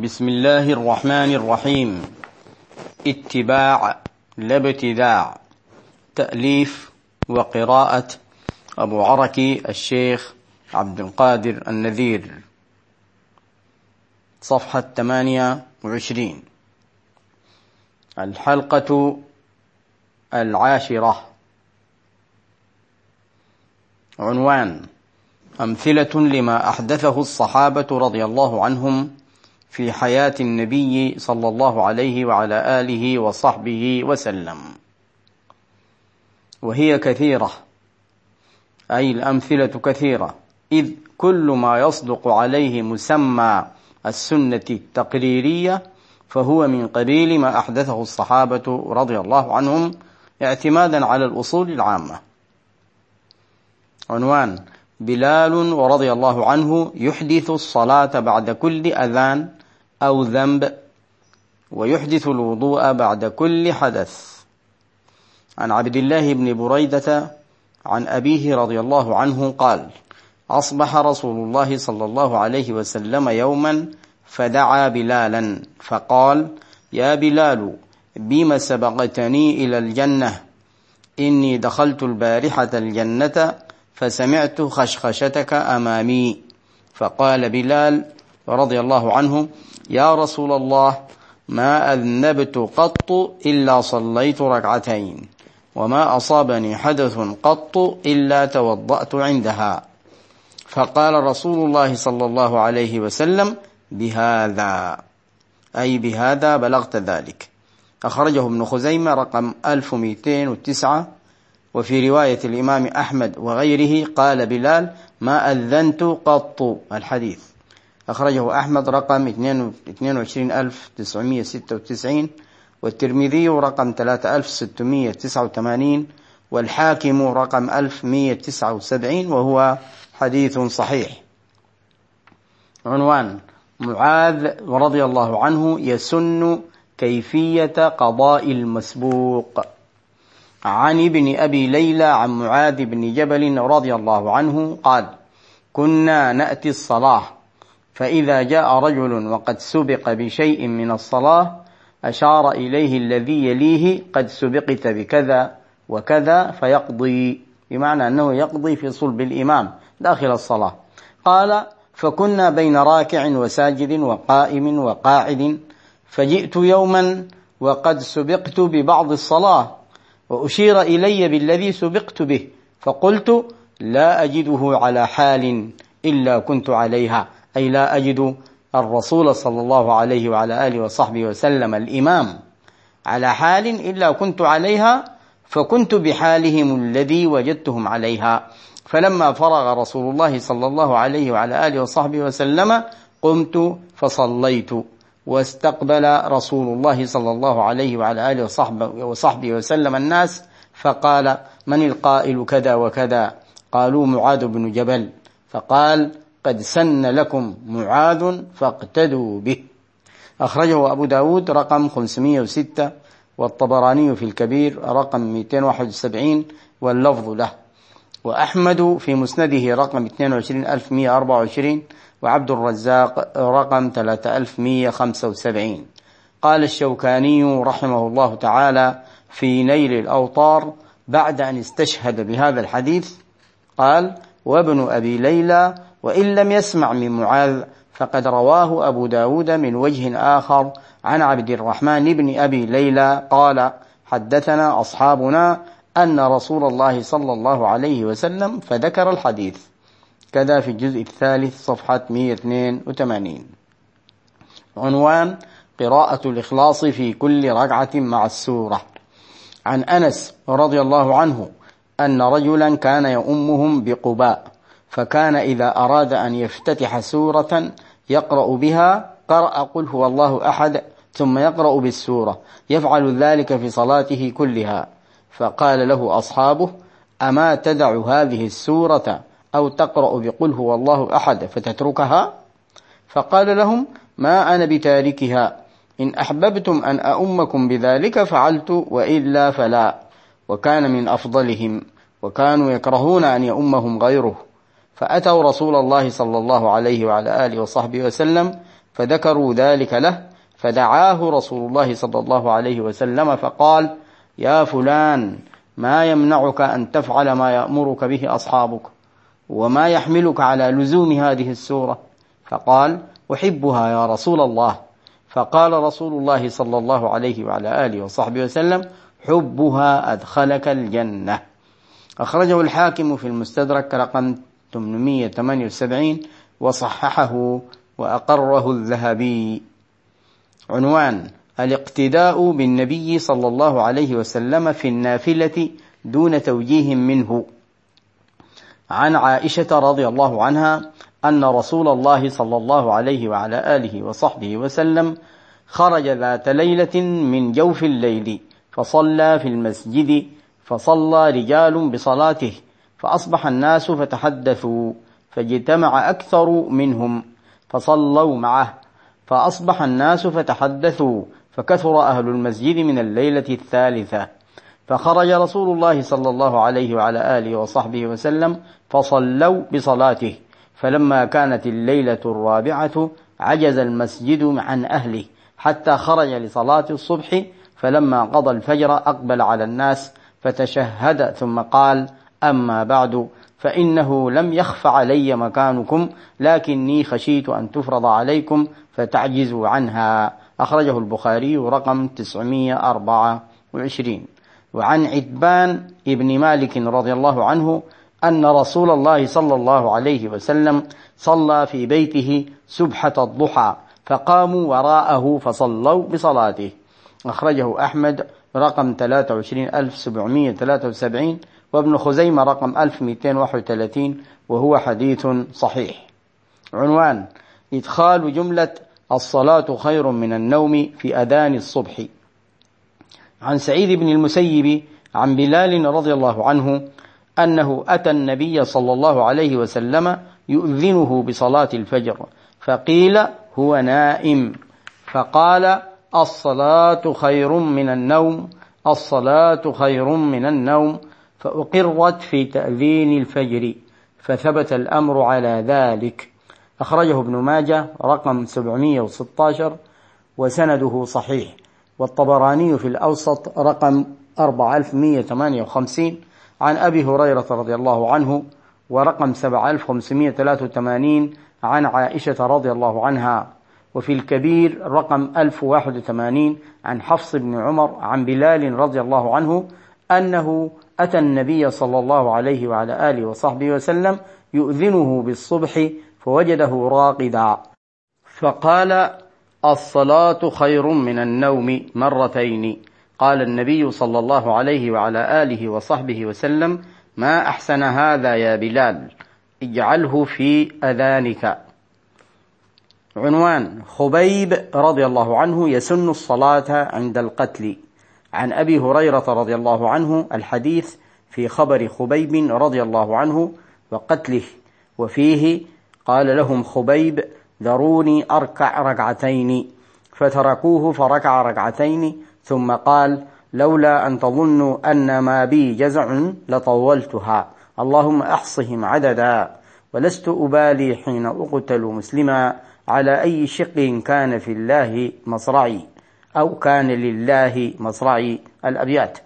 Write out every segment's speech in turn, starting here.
بسم الله الرحمن الرحيم. اتباع لا ابتداع. تأليف وقراءة أبو عركي الشيخ عبد القادر النذير. صفحة 28 الحلقة العاشرة. عنوان أمثلة لما أحدثه الصحابة رضي الله عنهم في حياة النبي صلى الله عليه وعلى آله وصحبه وسلم. وهي كثيرة أي الأمثلة كثيرة. إذ كل ما يصدق عليه مسمى السنة التقريرية فهو من قبيل ما أحدثه الصحابة رضي الله عنهم اعتمادا على الأصول العامة. عنوان بلال رضي الله عنه يحدث الصلاة بعد كل أذان أو ذنب ويحدث الوضوء بعد كل حدث. عن عبد الله بن بريدة عن أبيه رضي الله عنه قال أصبح رسول الله صلى الله عليه وسلم يوما فدعا بلالا فقال يا بلال بم سبقتني إلى الجنة؟ إني دخلت البارحة الجنة فسمعت خشخشتك أمامي. فقال بلال رضي الله عنه يا رسول الله ما أذنبت قط إلا صليت ركعتين وما أصابني حدث قط إلا توضأت عندها. فقال رسول الله صلى الله عليه وسلم بهذا. أي بهذا بلغت ذلك. أخرجه ابن خزيمة رقم 1209 وفي رواية الإمام أحمد وغيره قال بلال ما أذنت قط. الحديث. أخرجه أحمد رقم 22996 والترمذي رقم 3689 والحاكم رقم 1179 وهو حديث صحيح. عنوان معاذ رضي الله عنه يسن كيفية قضاء المسبوق. عن ابن أبي ليلى عن معاذ بن جبل رضي الله عنه قال كنا نأتي الصلاة فإذا جاء رجل وقد سبق بشيء من الصلاة أشار إليه الذي يليه قد سبقت بكذا وكذا فيقضي. بمعنى أنه يقضي في صلب الإمام داخل الصلاة. قال فكنا بين راكع وساجد وقائم وقاعد فجئت يوما وقد سبقت ببعض الصلاة وأشير إلي بالذي سبقت به فقلت لا أجده على حال إلا كنت عليها. أي لا أجد الرسول صلى الله عليه وعلى آله وصحبه وسلم الإمام على حال إلا كنت عليها فكنت بحالهم الذي وجدتهم عليها. فلما فرغ رسول الله صلى الله عليه وعلى آله وصحبه وسلم قمت فصليت واستقبل رسول الله صلى الله عليه وعلى آله وصحبه, وصحبه وسلم الناس فقال من القائل كذا وكذا؟ قالوا معاذ بن جبل. فقال قد سن لكم معاذ فاقتدوا به. أخرجه أبو داود رقم 506 والطبراني في الكبير رقم 271 واللفظ له. وأحمد في مسنده رقم 22124 وعبد الرزاق رقم 3175 قال الشوكاني رحمه الله تعالى في نيل الأوطار بعد أن استشهد بهذا الحديث قال وابن أبي ليلى وإن لم يسمع من معاذ فقد رواه أبو داود من وجه آخر عن عبد الرحمن بن أبي ليلى قال حدثنا أصحابنا أن رسول الله صلى الله عليه وسلم فذكر الحديث. كذا في الجزء الثالث صفحة 182 عنوان قراءة الإخلاص في كل ركعة مع السورة. عن أنس رضي الله عنه أن رجلا كان يؤمهم بقباء. فكان إذا أراد أن يفتتح سورة يقرأ بها قرأ قل هو الله أحد ثم يقرأ بالسورة يفعل ذلك في صلاته كلها. فقال له أصحابه أما تدع هذه السورة أو تقرأ بقل هو الله أحد فتتركها؟ فقال لهم ما أنا بتاركها إن أحببتم أن أؤمكم بذلك فعلت وإلا فلا. وكان من أفضلهم وكانوا يكرهون أن يؤمهم غيره. فأتوا رسول الله صلى الله عليه وعلى آله وصحبه وسلم فذكروا ذلك له فدعاه رسول الله صلى الله عليه وسلم فقال يا فلان ما يمنعك أن تفعل ما يأمرك به أصحابك وما يحملك على لزوم هذه السورة؟ فقال أحبها يا رسول الله. فقال رسول الله صلى الله عليه وعلى آله وصحبه وسلم حبها أدخلك الجنة. أخرجه الحاكم في المستدرك رقم 878 وصححه وأقره الذهبي. عنوان الاقتداء بالنبي صلى الله عليه وسلم في النافلة دون توجيه منه. عن عائشة رضي الله عنها أن رسول الله صلى الله عليه وعلى آله وصحبه وسلم خرج ذات ليلة من جوف الليل فصلى في المسجد فصلى رجال بصلاته فأصبح الناس فتحدثوا فاجتمع أكثر منهم فصلوا معه فأصبح الناس فتحدثوا فكثر أهل المسجد من الليلة الثالثة. فخرج رسول الله صلى الله عليه وعلى آله وصحبه وسلم فصلوا بصلاته. فلما كانت الليلة الرابعة عجز المسجد عن أهله حتى خرج لصلاة الصبح فلما قضى الفجر أقبل على الناس فتشهد ثم قال أما بعد فإنه لم يخف علي مكانكم لكني خشيت أن تفرض عليكم فتعجزوا عنها. أخرجه البخاري رقم 924 وعن عتبان ابن مالك رضي الله عنه أن رسول الله صلى الله عليه وسلم صلى في بيته سبحة الضحى فقاموا وراءه فصلوا بصلاته. أخرجه أحمد رقم 23773 وابن خزيمة رقم 1231 وهو حديث صحيح. عنوان إدخال جملة الصلاة خير من النوم في أذان الصبح. عن سعيد بن المسيب عن بلال رضي الله عنه أنه أتى النبي صلى الله عليه وسلم يؤذنه بصلاة الفجر فقيل هو نائم فقال الصلاة خير من النوم الصلاة خير من النوم فأقرت في تأذين الفجر فثبت الأمر على ذلك. أخرجه ابن ماجه رقم 716 وسنده صحيح. والطبراني في الأوسط رقم 4158 عن أبي هريرة رضي الله عنه ورقم 7583 عن عائشة رضي الله عنها. وفي الكبير رقم 1081 عن حفص بن عمر عن بلال رضي الله عنه أنه أتى النبي صلى الله عليه وعلى آله وصحبه وسلم يؤذنه بالصبح فوجده راقدا. فقال الصلاة خير من النوم مرتين. قال النبي صلى الله عليه وعلى آله وصحبه وسلم ما أحسن هذا يا بلال؟ اجعله في أذانك. عنوان خبيب رضي الله عنه يسن الصلاة عند القتل. عن أبي هريرة رضي الله عنه الحديث في خبر خبيب رضي الله عنه وقتله وفيه قال لهم خبيب ذروني أركع ركعتين. فتركوه فركع ركعتين ثم قال لولا أن تظنوا أن ما بي جزع لطولتها. اللهم أحصهم عددا ولست أبالي حين أقتل مسلما على أي شق كان في الله مصرعي. أو كان لله مصرعي الأبيات.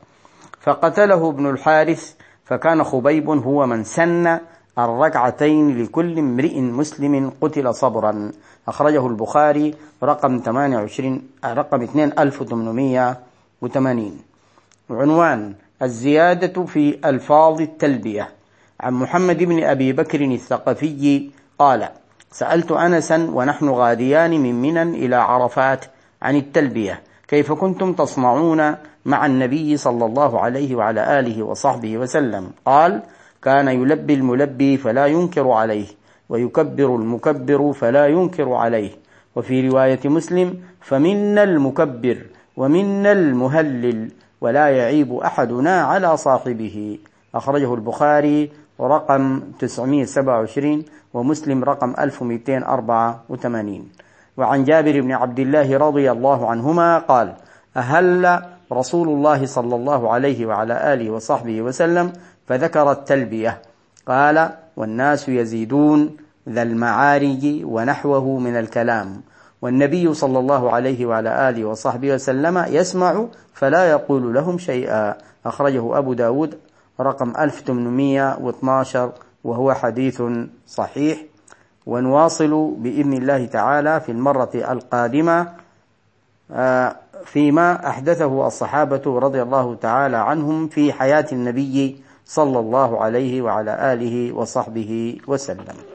فقتله ابن الحارث فكان خبيب هو من سن الركعتين لكل امرئ مسلم قتل صبرا. أخرجه البخاري رقم 28 رقم 2880 عنوان الزيادة في ألفاظ التلبية. عن محمد بن أبي بكر الثقفي قال سألت أنسا ونحن غاديان من منى إلى عرفات عن التلبية. كيف كنتم تصنعون مع النبي صلى الله عليه وعلى آله وصحبه وسلم؟ قال كان يلبي الملبي فلا ينكر عليه ويكبر المكبر فلا ينكر عليه. وفي رواية مسلم فمنا المكبر ومنا المهلل ولا يعيب أحدنا على صاحبه. أخرجه البخاري رقم 927 ومسلم رقم 1284 وعن جابر بن عبد الله رضي الله عنهما قال أهل رسول الله صلى الله عليه وعلى آله وصحبه وسلم فذكر التلبية. قال والناس يزيدون ذا المعارج ونحوه من الكلام. والنبي صلى الله عليه وعلى آله وصحبه وسلم يسمع فلا يقول لهم شيئا. أخرجه أبو داود رقم 1812 وهو حديث صحيح. ونواصل بإذن الله تعالى في المرة القادمة آه، فيما أحدثه الصحابة رضي الله تعالى عنهم في حياة النبي صلى الله عليه وعلى آله وصحبه وسلم.